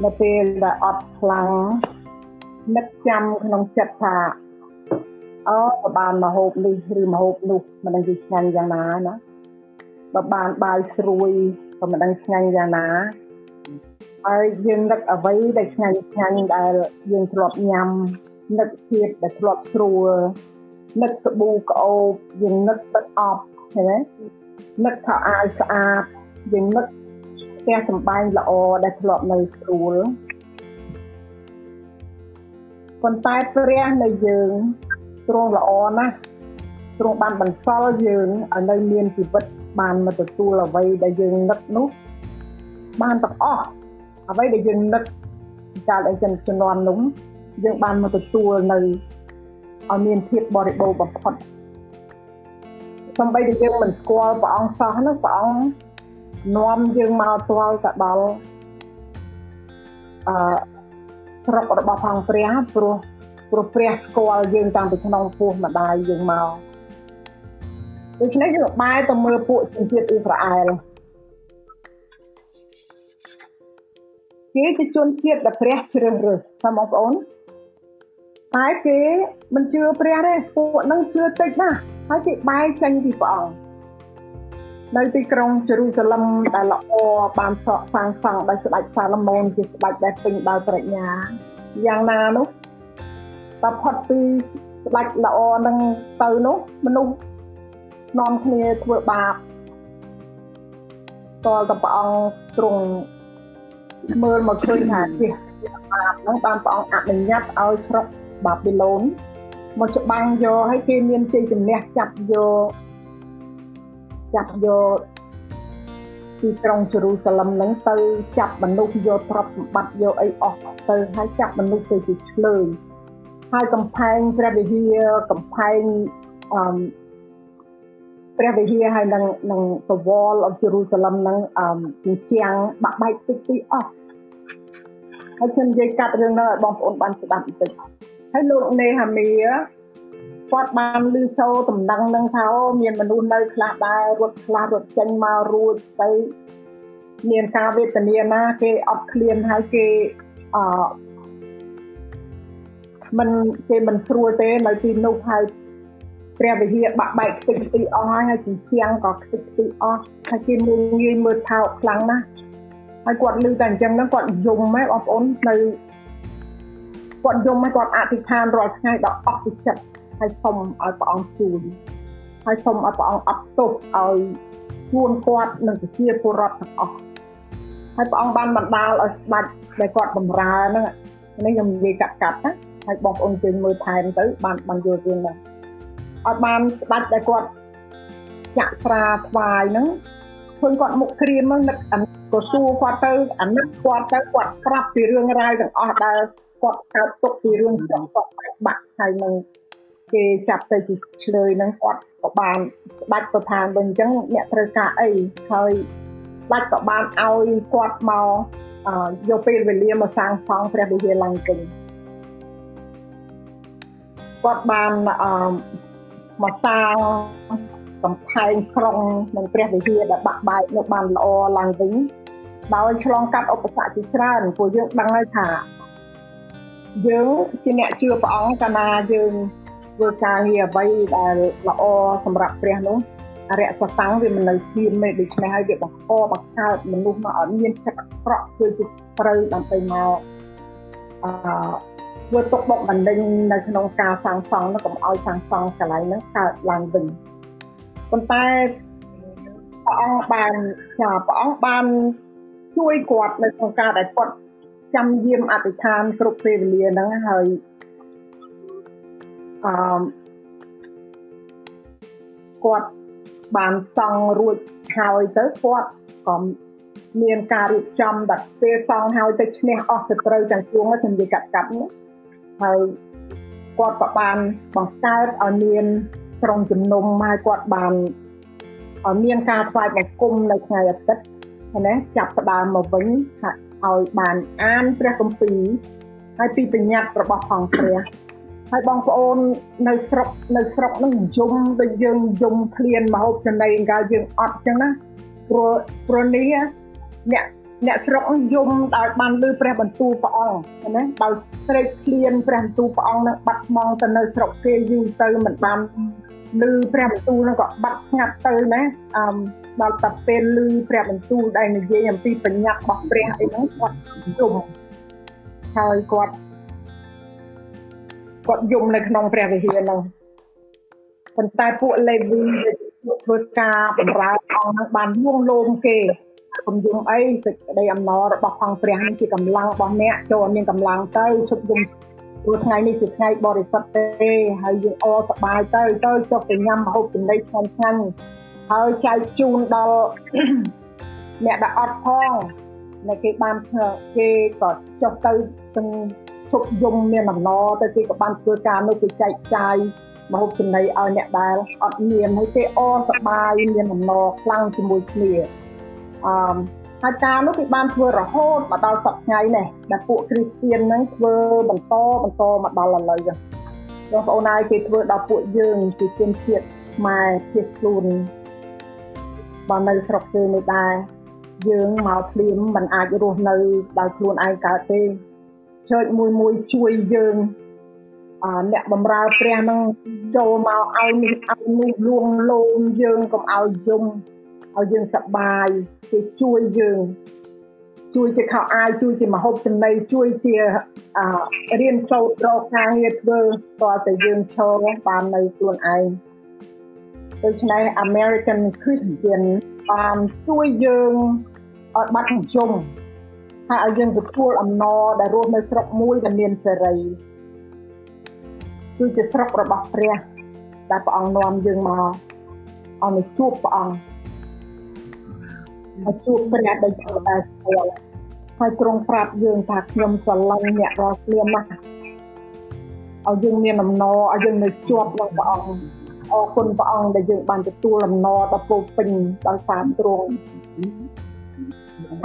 Speaker 1: នៅពេលដែលអត់ខ្លាំងនឹកចាំក្នុងចិត្តថាអូបើបានមកហូបនេះឬមកហូបនោះមិនដឹងជាឆ្ងាញ់យ៉ាងណាណាបើបានបាយស្រួយក៏មិនដឹងឆ្ងាញ់យ៉ាងណាហើយយើងនឹកអ្វីដែលឆ្ងាញ់ឆ្ងាញ់ដែលយើងធ្លាប់ញ៉ាំនឹកភាពដែលធ្លាប់ស្រួលនឹកសាប៊ូក្អូបយើងនឹកទឹកអប់ឃើញទេ នឹកថាអាវស្អាតយើងនឹកផ្ទះសម្បែងល្អដែលធ្លាប់នៅស្រួលប៉ុន្តែព្រះនៃយើងទ្រង់ល្អណាស់ទ្រង់បានបន្សល់យើងឲ្យនៅមានជីវិតបានមកទទួលអ្វីដែលយើងនឹកនោះបានទាំងអស់អ្វីដែលយើងនឹកកាលអីចិនជំនាន់នោះយើងបានមកទទួលនៅឲ្យមានភាពបរិបូរណ៍បំផុត សំបីតែយើងមិនស្គាល់ព្រះអង្គសោះនោះព្រះអង្គនាំយើងមកទាល់ទៅដល់អឺស្រុករបស់ផងព្រះព្រោះព្រោះព្រះស្គាល់យើងតាំងពីក្នុងពោះម្ដាយយើងមកដូច្នេះយើងបែរទៅមើលពួកជនជាតិអ៊ីស្រាអែលគេជាជនជាតិដែលព្រះជ្រើសរើសតាមបងប្អូនតែគេមិនជឿព្រះទេពួកនឹងជឿតិចណាស់ ហើយគេបែកចេញពីព្រះអង្គនៅទីក្រុងជេរូសាឡឹមដែលល្អបានសកសាងសង់ដោយស្ដេចសាឡូមោនជាស្ដេចដែលពេញដោយប្រាជ្ញាយ៉ាងណានោះតផុតពីស្ដេចល្អនឹងទៅនោះមនុស្សនាំគ្នាធ្វើបាបតលតព្រះអង្គទ្រង់មើលមកឃើញថាជាបាបហ្នឹងបានព្រះអង្គអនុញ្ញាតឲ្យស្រុកបាប៊ីឡូន មកច្បាំងយកហើយគេមានជ័យជំនះចាប់យកចាប់យកទីក្រុងជេរូសាឡឹមហ្នឹងទៅចាប់មនុស្សយកទ្រព្យសម្បត្តិយកអីអស់ទៅហើយចាប់មនុស្សទៅជាឆ្លើយហើយកំផែងព្រះវិហារកំផែងអឺព្រះវិហារហើយនឹងនឹង the wall of Jerusalem ហ្នឹងអឺជញ្ជាំងបាក់បែកតិចទីអស់ហើយខ្ញុំនិយាយកាត់រឿងហ្នឹងឲ្យបងប្អូនបានស្ដាប់បន្តិច ហើយលោកនេហាមីគាត់បានឮចូលដំណឹងនឹងថាមានមនុស្សនៅខ្លះដែររត់ខ្លះរត់ចេញមករួចទៅមានការវេទនាណាគេអត់ឃ្លានហើយគេអឺมันគេមិនស្រួលទេនៅទីនោះហើយព្រះវិហារបាក់បែកខ្ទេចខ្ទីអស់ហើយហើយជាជាងក៏ខ្ទេចខ្ទីអស់ហើយគេងាយងាយមើលថោកខ្លាំងណាស់ហើយគាត់ឮតែអញ្ចឹងហ្នឹងគាត់យំម៉ែបងប្អូននៅ គាត់យំម៉ែគាត់អធិដ្ឋានរាល់ថ្ងៃដល់អស់ពីចិត្តហើយសុំឲ្យព្រះអង្គជួយហើយសុំឲ្យព្រះអង្គអត់ទោសឲ្យជួនគាត់និងប្រជាពលរដ្ឋទាំងអស់ហើយព្រះអង្គបានបណ្ដាលឲ្យស្ដេចដែលគាត់បម្រើហ្នឹងនេះខ្ញុំនិយាយកាត់កាត់ណាហើយបងប្អូនជើញមើលថែមទៅបានបានយល់រឿងហ្នឹងឲ្យបានស្ដេចដែលគាត់ចាក់ស្រាថ្វាយហ្នឹងឃើញគាត់មុខក្រៀមហ្នឹងនឹកក៏សួរគាត់ទៅអាណិតគាត់ទៅគាត់ប្រាប់ពីរឿងរ៉ាវទាំងអស់ដែល គាត់កើតទុកពីរឿងស្រុកគាត់បាក់ហើយនឹងគេចាប់ទៅជាឆ្លើយហ្នឹងគាត់ក៏បានស្ដាច់ប្រធានវិញអញ្ចឹងអ្នកត្រូវការអីហើយស្ដាច់ក៏បានឲ្យគាត់មកយកពេលវេលាមកសាងសង់ព្រះវិហារឡើងវិញគាត់បានអឺមកសាងកំផែងក្រុងនិងព្រះវិហារដែលបាក់បែកនៅបានល្អឡើងវិញដោយឆ្លងកាត់ឧបសគ្គជាច្រើនព្រោះយើងដឹងហើយថា យើងជាអ្នកជឿព្រះអង្គកាលណាយើងធ្វើការងារអ្វីដែលល្អសម្រាប់ព្រះនោះអរិយសតាំងវាមិននៅស្ងៀមទេដូច្នេះហើយវាបង្កបង្កើតមនុស្សមកឲ្យមានចិត្តអាក្រក់ធ្វើជាត្រូវដើម្បីមកអឺធ្វើទុកបុកម្នេញនៅក្នុងការសាងសង់នោះកុំឲ្យសាងសង់កន្លែងហ្នឹងកើតឡើងវិញប៉ុន្តែព្រះអង្គបានចាព្រះអង្គបានជួយគាត់នៅក្នុងការដែលគាត់ ចាំយាមអធិដ្ឋានគ្រប់ពេលវេលាហ្នឹងហើយអឺគាត់បានសង់រួចហើយទៅគាត់ក៏មានការរៀបចំដាក់ពេលសង់ហើយទៅឈ្នះអស់សត្រូវទាំងពួងខ្ញុំនិយាយកាត់កាត់នេះហើយគាត់ក៏បានបង្កើតឲ្យមានក្រុមជំនុំហើយគាត់បានឲ្យមានការថ្វាយបង្គំនៅថ្ងៃអាទិត្យណាចាប់ផ្ដើមមកវិញ ឲ្យបានអានព្រះគម្ពីរហើយពីបញ្ញត្តិរបស់ផងព្រះហើយបងប្អូននៅស្រុកនៅស្រុកនឹងយំដូចយើងយំឃ្លានមហូបចំណីអង្កលយើងអត់ចឹងណាព្រោះព្រោះនេះអ្នកអ្នកស្រុកយំដោយបានលើព្រះបន្ទូលព្រះអង្គណាដោយស្រេកឃ្លានព្រះបន្ទូលព្រះអង្គនឹងបាត់បង់ទៅនៅស្រុកគេយូរទៅមិនបានឮព្រះបន្ទូលនឹងក៏បាត់ស្ងាត់ទៅណាអឺ ដល់តែពេលឮព្រះបន្ទូលដែលនិយាយអំពីបញ្ញត្តិរបស់ព្រះអីហ្នឹងគាត់យំហើយគាត់គាត់យំនៅក្នុងព្រះវិហារហ្នឹងប៉ុន្តែពួកលេវីធ្វើការបម្រើអង្គហ្នឹងបានលួងលោមគេគំយំអីសេចក្តីអំណររបស់ផងព្រះនេះជាកម្លាំងរបស់អ្នកចូលមានកម្លាំងទៅជប់យំព្រោះថ្ងៃនេះជាថ្ងៃបរិសុទ្ធទេហើយយើងអសប្បាយទៅទៅចុះទៅញ៉ាំម្ហូបចំណីឆ្ងាញ់ឆ្ងាញ់ ហើយចែកជូនដល់អ្នកដែលអត់ផងដែលគេបានគេក៏ចុះទៅទាំងឈប់យំមានអំណរទៅគេក៏បានធ្វើការនោះគេចែកចាយមកហូបចំណីឲ្យអ្នកដែលអត់មានហើយគេអសប្បាយមានអំណរខ្លាំងជាមួយគ្នាអឺហើយការនោះគេបានធ្វើរហូតមកដល់សប្តាហ៍ថ្ងៃនេះដែលពួកគ្រីស្ទៀនហ្នឹងធ្វើបន្តបន្តមកដល់ឥឡូវចឹងបងប្អូនហើយគេធ្វើដល់ពួកយើងជាជនជាតិខ្មែរភៀសខ្លួន បើនៅស្រុកគេនេះដែរយើងមកភ្លាមមិនអាចរស់នៅដោយខ្លួនឯងកើតទេជើចមួយមួយជួយយើងអអ្នកបំរើព្រះនឹងចូលមកឲ្យនេះឲ្យនេះលួងលោមយើងកុំឲ្យយំឲ្យយើងសប្បាយគេជួយយើងជួយជាខោអាវជួយជាមហូបចំណីជួយជារៀនសូត្ររកការងារធ្វើតើតែយើងឈរបាននៅខ្លួនឯង ដូច្នេះ American Christian បានជួយយើងឲ្យបាត់ជុំហើយឲ្យយើងទទួលអំណរដែលរស់នៅស្រុកមួយដែលមានសេរីគឺជាស្រុករបស់ព្រះដែលព្រះអង្គនាំយើងមកឲ្យទៅជួបព្រះអង្គមកជួបព្រះដែលជាដែលស្គាល់ហើយទ្រង់ប្រាប់យើងថាខ្ញុំស្រឡាញ់អ្នករាល់គ្នាណាស់ឲ្យយើងមានអំណរឲ្យយើងនៅជាប់នឹងព្រះអង្គ អរគុណព្រះអង្គដែលយើងបានទទួលអំណរដល់ពោពេញដល់តាមទ្រង់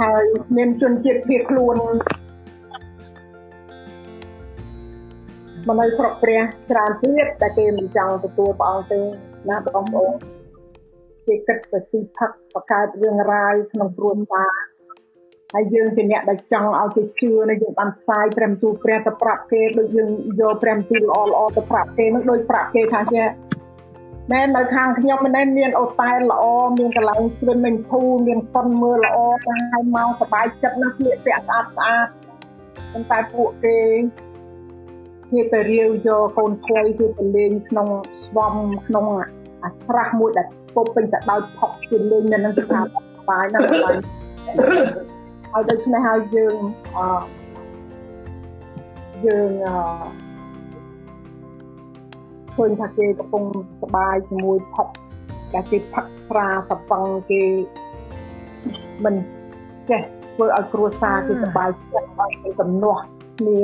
Speaker 1: ហើយមានជនជាតិភៀសខ្លួនមនុស្សគ្រប់ព្រះច្រើនទៀតតែគេមិនចង់ទទួលព្រះអង្គទេណាបងប្អូនគេគិតទៅស៊ីផឹកបង្កើតរឿងរ៉ាវក្នុងគ្រួសារហើយយើងជាអ្នកដែលចង់ឲ្យគេជឿនៅយើងបានផ្សាយព្រមទូព្រះទៅប្រាប់គេដូចយើងយកព្រមទូល្អល្អទៅប្រាប់គេនឹងដូចប្រាប់គេថាជា មែននៅខាងខ្ញុំមិនមានអូតែលល្អមានកន្លែងស្វិនមិនធូរមានប៉ុនមើលល្អតែឲ្យមកសบายចិត្តណាស្លៀកពាក់ស្អាតស្អាតប៉ុន្តែពួកគេគេទៅរាវយកកូនខ្លីគេទៅលេងក្នុងស្វំក្នុងអាស្រះមួយដែលពុកពេញទៅដោយផុកគេលេងនៅនឹងស្ថាប័នបាយណាស់បាយហើយដូច្នេះហើយយើងអឺយើងអឺ ឃើញថាគេកំពុងសបាយជាមួយផឹកតែគេផឹកស្រាសប៉ង់គេមិនចេះធ្វើឲ្យគ្រួសារគេសបាយចិត្តឲ្យគេកំណោះគ្នា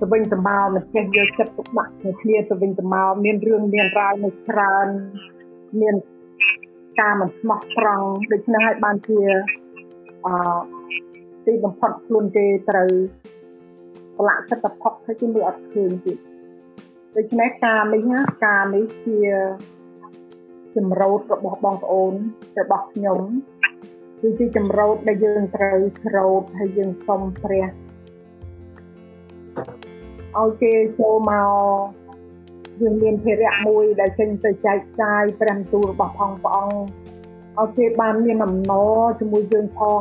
Speaker 1: ទៅវិញទៅមកមិនចេះយកចិត្តទុកដាក់គ្នាទៅវិញទៅមកមានរឿងមានរ៉ាវនៅច្រើនមានការមិនស្មោះត្រង់ដូច្នេះហើយបានជាអឺទីបំផុតខ្លួនគេត្រូវប្រឡាក់សិទ្ធិផុកហើយគេមើលអត់ឃើញទៀត ដូច្នេះការនេះណាការនេះជាចម្រោតរបស់បងប្អូនរបស់ខ្ញុំគឺជាចម្រោតដែលយើងត្រូវច្រោតហើយយើងសុំព្រះឲ្យគេចូលមកយើងមានភារៈមួយដែលចេញទៅចែកចាយព្រះទូលរបស់ផងព្រះអង្គឲ្យគេបានមានអំណរជាមួយយើងផង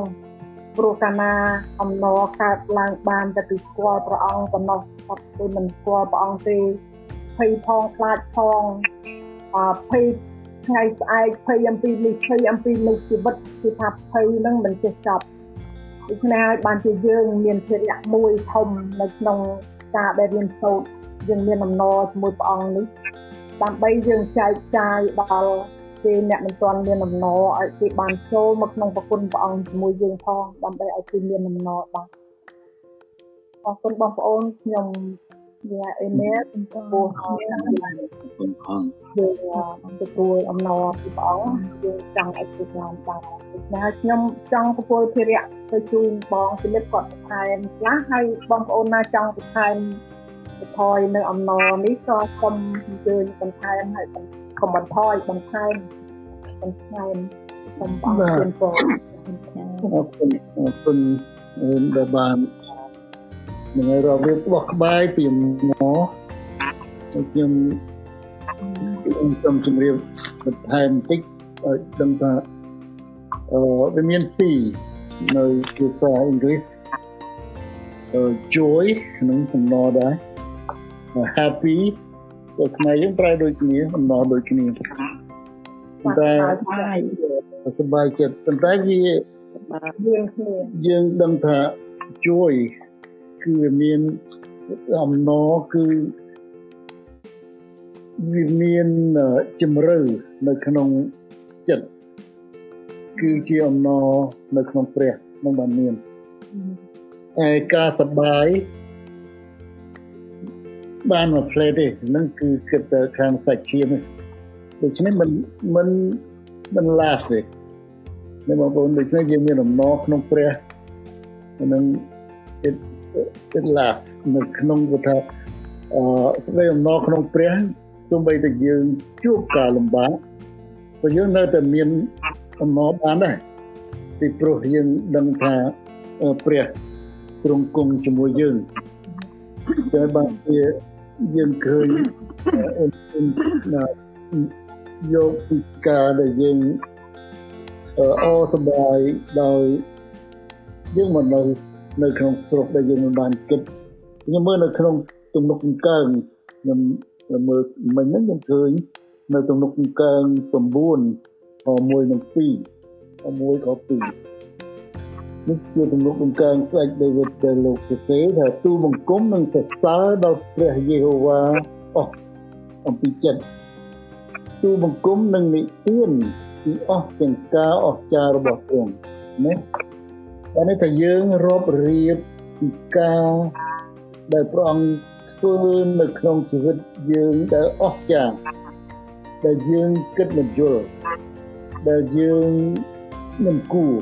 Speaker 1: ព្រោះកាលណាអំណរកើតឡើងបានតែពីស្គាល់ព្រះអង្គប៉ុណ្ណោះតែគឺមិនស្គាល់ព្រះអង្គទេ ភ័យផងខ្លាចផងអភ័យថ្ងៃស្អែកភ័យអំពីនេះភ័យអំពីនោះជីវិតគឺថាភ័យនឹងមិនចេះចប់ដូច្នេះហើយបានជាយើងមានភារៈមួយធំនៅក្នុងការដែលរៀនសូត្រយើងមានអំណរជាមួយព្រះអង្គនេះដើម្បីយើងចែកចាយដល់គេអ្នកមិនទាន់មានអំណរឲ្យគេបានចូលមកក្នុងប្រគុណព្រះអង្គជាមួយយើងផងដើម្បីឲ្យគេមានអំណរបាទអរគុណបងប្អូនខ្ញុំ យ៉ាអេមែនចំពោះខ្ញុំ
Speaker 4: គុណអង្គ
Speaker 1: យើងទទួលអំណរពីព្រះអង្គយើងចង់ឲ្យគេបានបានដូច្នេះខ្ញុំចង់ប្រគល់ភារៈទៅជូនបងពិនិត្យគាត់បន្ថែមខ្លះហើយបងប្អូនណាចង់បន្ថែមបន្ថយនៅអំណរនេះក៏សូមអញ្ជើញបន្ថែមហើយកុំបន្ថយបន្ថែមបន្ថែមសូមបងជូនពរ
Speaker 5: អរគុណអរគុណដែលបាន នឹងរបៀបបោះក្បាយពីមកខ្ញុំខ្ញុំជម្រាបបន្ថែមបន្តិចឲ្យដឹងថាអឺវាមានពីរនៅភាសាអង់គ្លេស joy ក្នុងសំណដែរ happy ទៅខ្មែរយើងប្រើដូចគ្នាអំណរដូចគ្នាតែសប្បាយចិត្តប៉ុន្តែវា
Speaker 1: យើងគ្នា
Speaker 5: យើងដឹងថា joy គឺវាមានអំណរគឺវាមានជំរឿនៅក្នុងចិត្តគឺជាអំណរនៅក្នុងព្រះនឹងបានមានហើយការសប្បាយបានមកផ្លេទេនឹងគឺគិតទៅខាងសាច់ឈាមដូច្នេះមិនមិនមិន last ទេនៅបងប្អូនដូច្នេះយើងមានអំណរក្នុងព្រះនឹង it it last នៅក្នុងគឺថាអឺស្ដីអំណរក្នុងព្រះសូម្បីតែយើងជួបការលំបាកក៏យើងនៅតែមានអំណរបានដែរពីព្រោះយើងដឹងថាព្រះទ្រង់គង់ជាមួយយើងតែបានជាយើងឃើញយកពីការដែលយើងអសប្បាយដោយយើងមកនៅ នៅក្នុងស្រុកដែលយើងមិនបានគិតខ្ញុំមើលនៅក្នុងទំនុកកំកើងខ្ញុំមើលមិញហ្នឹងខ្ញុំឃើញនៅទំនុកកំកើង9មួយនឹង2មួយក៏2នេះជាទំនុកបង្កើងស្ដេចដាវីតដែលលោកសរសេរថាទូបង្គំនឹងសរសើរដល់ព្រះយេហូវ៉ាអស់អំពីចិត្តទូបង្គំនឹងនិទានពីអស់ទាំងការអស្ចារ្យរបស់ទ្រង់ណា បាននេះថាយើងរាប់រៀបពីការដែលព្រះអង្គធ្វើនៅក្នុងជីវិតយើងដែលអស្ចារ្យដែលយើងគិតមិនយល់ដែលយើងមិនគួរ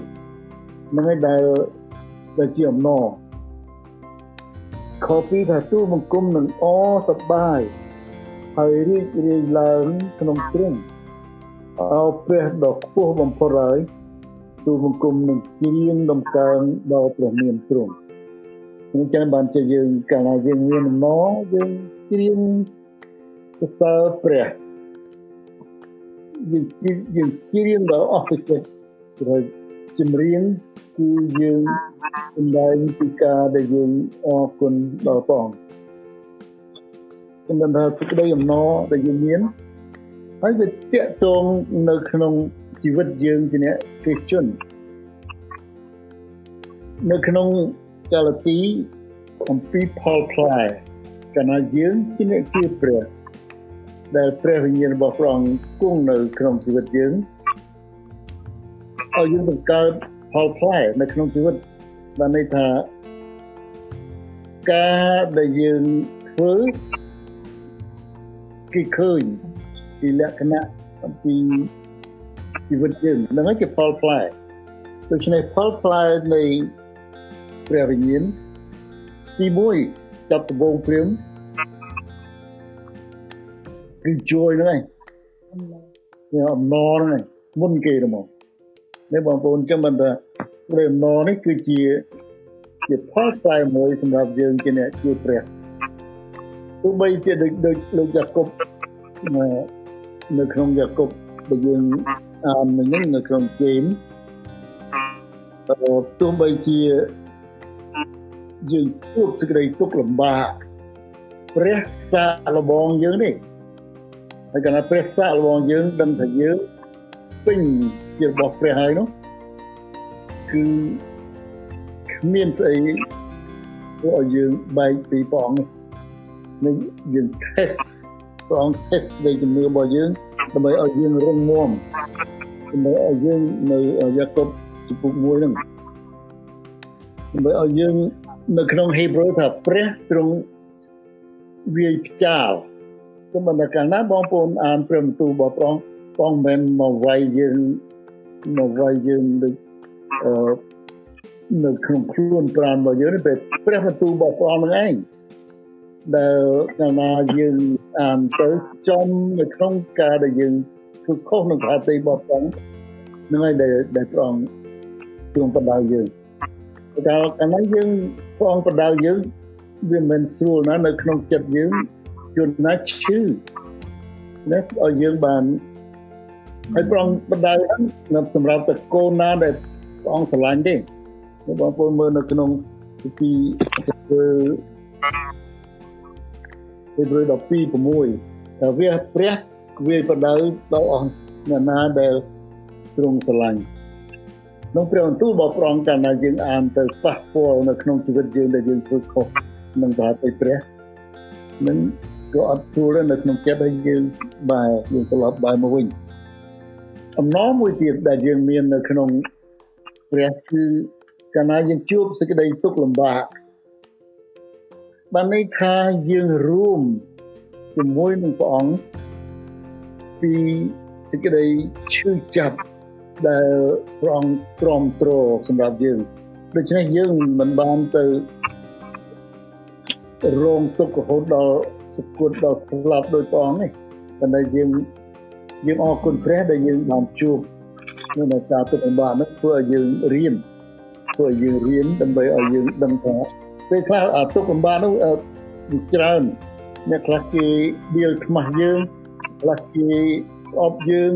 Speaker 5: នឹងឯដែលដែលជាអំណរខ2ថាទូបង្គំនឹងអសប្បាយហើយរីករាយឡើងក្នុងទ្រង់អោព្រះដ៏ខ្ពស់បំផុតហើយ ទូបង្គំនឹងជ្រៀងដំកើងដល់ព្រះនាមទ្រង់អញ្ចឹងបានជាយើងកាលណាយើងមានអំណរយើងជ្រៀងសរសើរព្រះយើងយើងជ្រៀងដល់អស់ទឹកចិត្តហើយចម្រៀងគឺយើងសម្ដែងពីការដែលយើងអរគុណដល់ព្រះអង្គខ្ញុំថាសេចក្តីអំណរដែលយើងមានហើយវាតកតងនៅក្នុង ជីវិតយើងជាអ្នកគ្រីស្ទាននៅក្នុងកាឡាទីអំពីផលផ្លែកាលណាយើងជាអ្នកជឿព្រះដែលព្រះវិញ្ញាណរបស់ព្រះអង្គគង់នៅក្នុងជីវិតយើងឲ្យយើងបង្កើតផលផ្លែនៅក្នុងជីវិតបានន័យថាការដែលយើងធ្វើគេឃើញពីលក្ខណៈអំពី ជីវិតយើងហ្នឹងហើយជាផលផ្លែដូច្នេះផលផ្លែនៃព្រះវិញ្ញាណទី1ចាប់ដំបូងព្រាមគឺ joy ហ្នឹងឯងអំណរហ្នឹងមុនគេហ្មងនេះបងប្អូនចាំមិនថាព្រះអំណរនេះគឺជាជាផលផ្លែមួយសម្រាប់យើងជាអ្នកជឿព្រះទោះបីជាដូចដូចលោកយ៉ាកុបនៅក្នុងយ៉ាកុបដែលយើងអាន មិញនៅក្នុងជេមទោះបីជាយើងជួបសេចក្តីទុក្ខលំបាកព្រះសាកល្បងយើងនេះហើយកាលណាព្រះសាកល្បងយើងដឹងថាយើងពេញជារបស់ព្រះហើយនោះគឺគ្មានស្អីធ្វើឲ្យយើងបែកពីព្រះអង្គនេះយើង test ព្រះអង្គ test នៃជំនឿរបស់យើង ដើម្បីឲ្យយើងរឹងមាំដើម្បីឲ្យយើងនៅយ៉ាកុបជំពូក1ហ្នឹងដើម្បីឲ្យយើងនៅក្នុងហេប្រឺថាព្រះទ្រង់វាយផ្ចាលគឺមិនកាលណាបងប្អូនអានព្រះបន្ទូលរបស់ព្រះអង្គបងមិនមកវាយយើងមកវាយយើងដូចអឺនៅក្នុងខ្លួនប្រាណរបស់យើងនេះព្រះបន្ទូលរបស់ព្រះអង្គនឹងឯង ដែលកាលណាយើងអានទៅចំនៅក្នុងការដែលយើងធ្វើខុសនឹងប្រតិបត្តិផងនឹងហើយដែលដែលព្រះអង្គទ្រង់បដៅយើងតែកាលណាយើងព្រះអង្គបដៅយើងវាមិនស្រួលណានៅក្នុងចិត្តយើងយល់ណាឈឺណាឲ្យយើងបានហើយព្រះអង្គបដៅហ្នឹងសម្រាប់តកូនណាដែលព្រះអង្គស្រឡាញ់ទេបងប្អូនមើលនៅក្នុងពីធ្វើ ពីព្រឹក12 6តែវាព្រះវាបដៅដល់អស់អ្នកណាដែលទ្រង់ស្រឡាញ់ក្នុងព្រះបន្ទូលរបស់ព្រះអង្គកាលណាយើងអានទៅប៉ះពាល់នៅក្នុងជីវិតយើងដែលយើងធ្វើខុសនឹងប្រតិព្រះនឹងក៏អត់ស្រួលនៅក្នុងចិត្តឲ្យយើងបែរយើងត្រឡប់បែរមកវិញអំណរមួយទៀតដែលយើងមាននៅក្នុងព្រះគឺកាលណាយើងជួបសេចក្តីទុក្ខលំបាក បានន័យថាយើងរួមជាមួយនឹងព្រះអង្គពីសេចក្តីឈឺចាប់ដែលព្រះអង្គទ្រាំទ្រសម្រាប់យើងដូច្នេះយើងមិនបានទៅរងទុក្ខរហូតដល់សគត់ដល់ស្លាប់ដោយព្រះអង្គនេះតែតែយើងយើងអរគុណព្រះដែលយើងបានជួបនៅការទុក្ខលំបាកនោះធ្វើឲ្យយើងរៀនធ្វើឲ្យយើងរៀនដើម្បីឲ្យយើងដឹងថា ពេលខ្លះអាទុកលំបាកនោះច្រើនអ្នកខ្លះគេដៀលខ្មាស់យើងខ្លះគេស្អប់យើង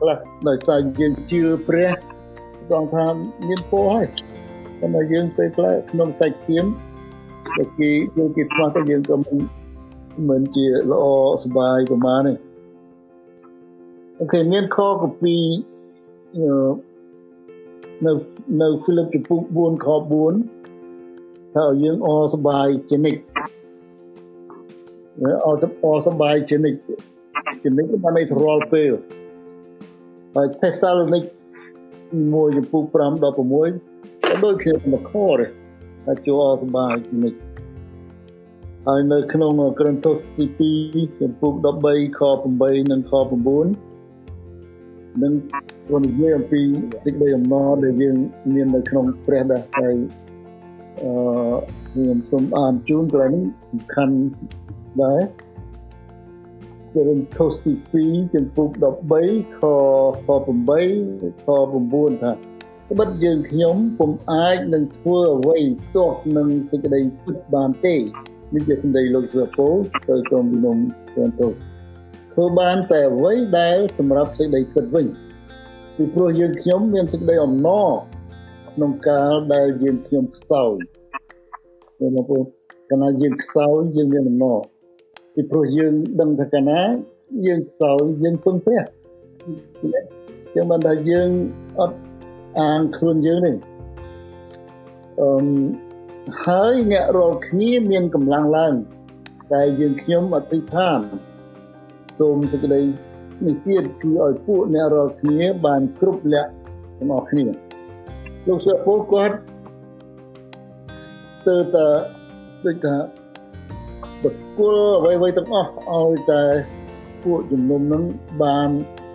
Speaker 5: ខ្លះដោយសារយើងជឿព្រះគាត់ថាមានពោហើយតែយើងពេលខ្លះក្នុងសាច់ឈាមតែគេយកគេខ្មាស់ទៅយើងក៏មិនមិនជាល្អសុបាយប្រហែលទេអូខេមានខកពីនៅនៅហ្វីលីបចំពុក4ខ4 ថាឲ្យយើងអសប្បាយជានិច្ចអសអសប្បាយជានិច្ចជានិច្ចបានន័យថារាល់ពេលហើយថេសាឡូនីកមួយចំពុក5ដល់6ក៏ដូចគ្នាមកខដែរថាចូលអសប្បាយជានិច្ចហើយនៅក្នុងក្រឹនតូសទី2ចំពុក13ខ8និងខ9នឹងព្រោះនិយាយអំពីសេចក្តីអំណរដែលយើងមាននៅក្នុងព្រះដែរហើយ អឺខ្ញុំសូមអានជូនកន្លែងនេះសំខាន់ដែរគរិនថូសទី2ចំពុក13ខខ8ខ9ថាត្បិតយើងខ្ញុំពុំអាចនឹងធ្វើអ្វីទាស់នឹងសេចក្តីពិតបានទេនេះជាសម្ដីលោកស្វាពូទៅក្រុមវិនំគរិនថូសធ្វើបានតែអ្វីដែលសម្រាប់សេចក្តីពិតវិញពីព្រោះយើងខ្ញុំមានសេចក្តីអំណរ ក្នុងកាលដែលយើងខ្ញុំខ្សោយបងប្អូនកាលណាយើងខ្សោយយើងមានអំណរពីព្រោះយើងដឹងថាកាលណាយើងខ្សោយយើងពឹងព្រះចឹងបានថាយើងអត់អានខ្លួនយើងនេះអឺហើយអ្នករាល់គ្នាមានកម្លាំងឡើងតែយើងខ្ញុំអធិដ្ឋានសូមសេចក្តីនេះទៀតគឺឲ្យពួកអ្នករាល់គ្នាបានគ្រប់លក្ខទាំងអស់គ្នា លោកសុពលគាត់ទៅតែដូចថាបកគលអ្វីៗទាំងអស់ឲ្យតែពួកជំនុំនឹងបាន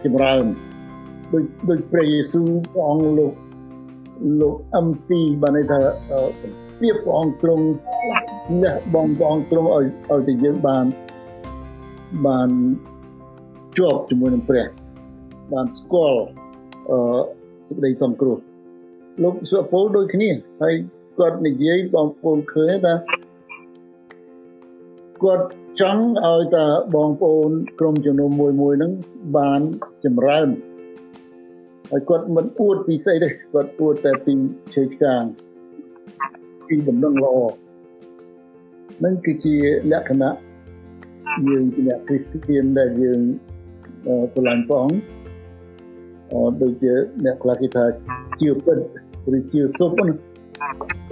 Speaker 5: ចម្រើនដូចដូចព្រះយេស៊ូវព្រះអង្គលោកលោកអំទីបានន័យថាពីព្រះអង្គទ្រង់លះបងព្រះអង្គទ្រង់ឲ្យឲ្យតែយើងបានបានជាប់ជាមួយនឹងព្រះបានស្គាល់អឺសេចក្តីសង្គ្រោះ លោកសុពលដូចគ្នាហើយគាត់និយាយបងប្អូនឃើញថាគាត់ចង់ឲ្យតាបងប្អូនក្រុមជំនុំមួយមួយហ្នឹងបានចម្រើនហើយគាត់មិនអួតពីស្អីទេគាត់អួតតែពីជើឆ្កាងពីដំណឹងល្អនឹងគឺជាលក្ខណៈយើងជាអ្នកគ្រីស្ទានដែលយើងស្រឡាញ់ព្រះអង្គអឺដូចជាអ្នកខ្លះគេថាជឿពិត ឬជឿសុបណា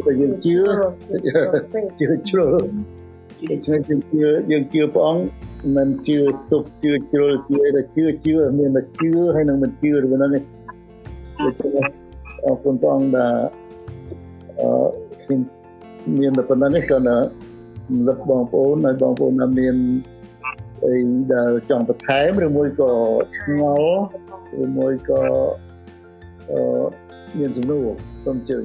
Speaker 5: តែយើងជឿជឿជ្រុលយើងជឿយើងជឿព្រះអង្គមិនជឿសុបជឿជ្រុលជឿតែជឿជឿមានតែជឿហើយនឹងមិនជឿទៅហ្នឹងឯងដូច្នេះអរគុណព្រះអង្គដែលអឺខ្ញុំមានតែប៉ុណ្ណឹងឯងក៏ណាលឹកបងប្អូនហើយបងប្អូនណាមានអីដែលចង់បន្ថែមឬមួយក៏ឆ្ងល់ឬមួយក៏អឺ មានសំណួរសូមអញ្ជើញ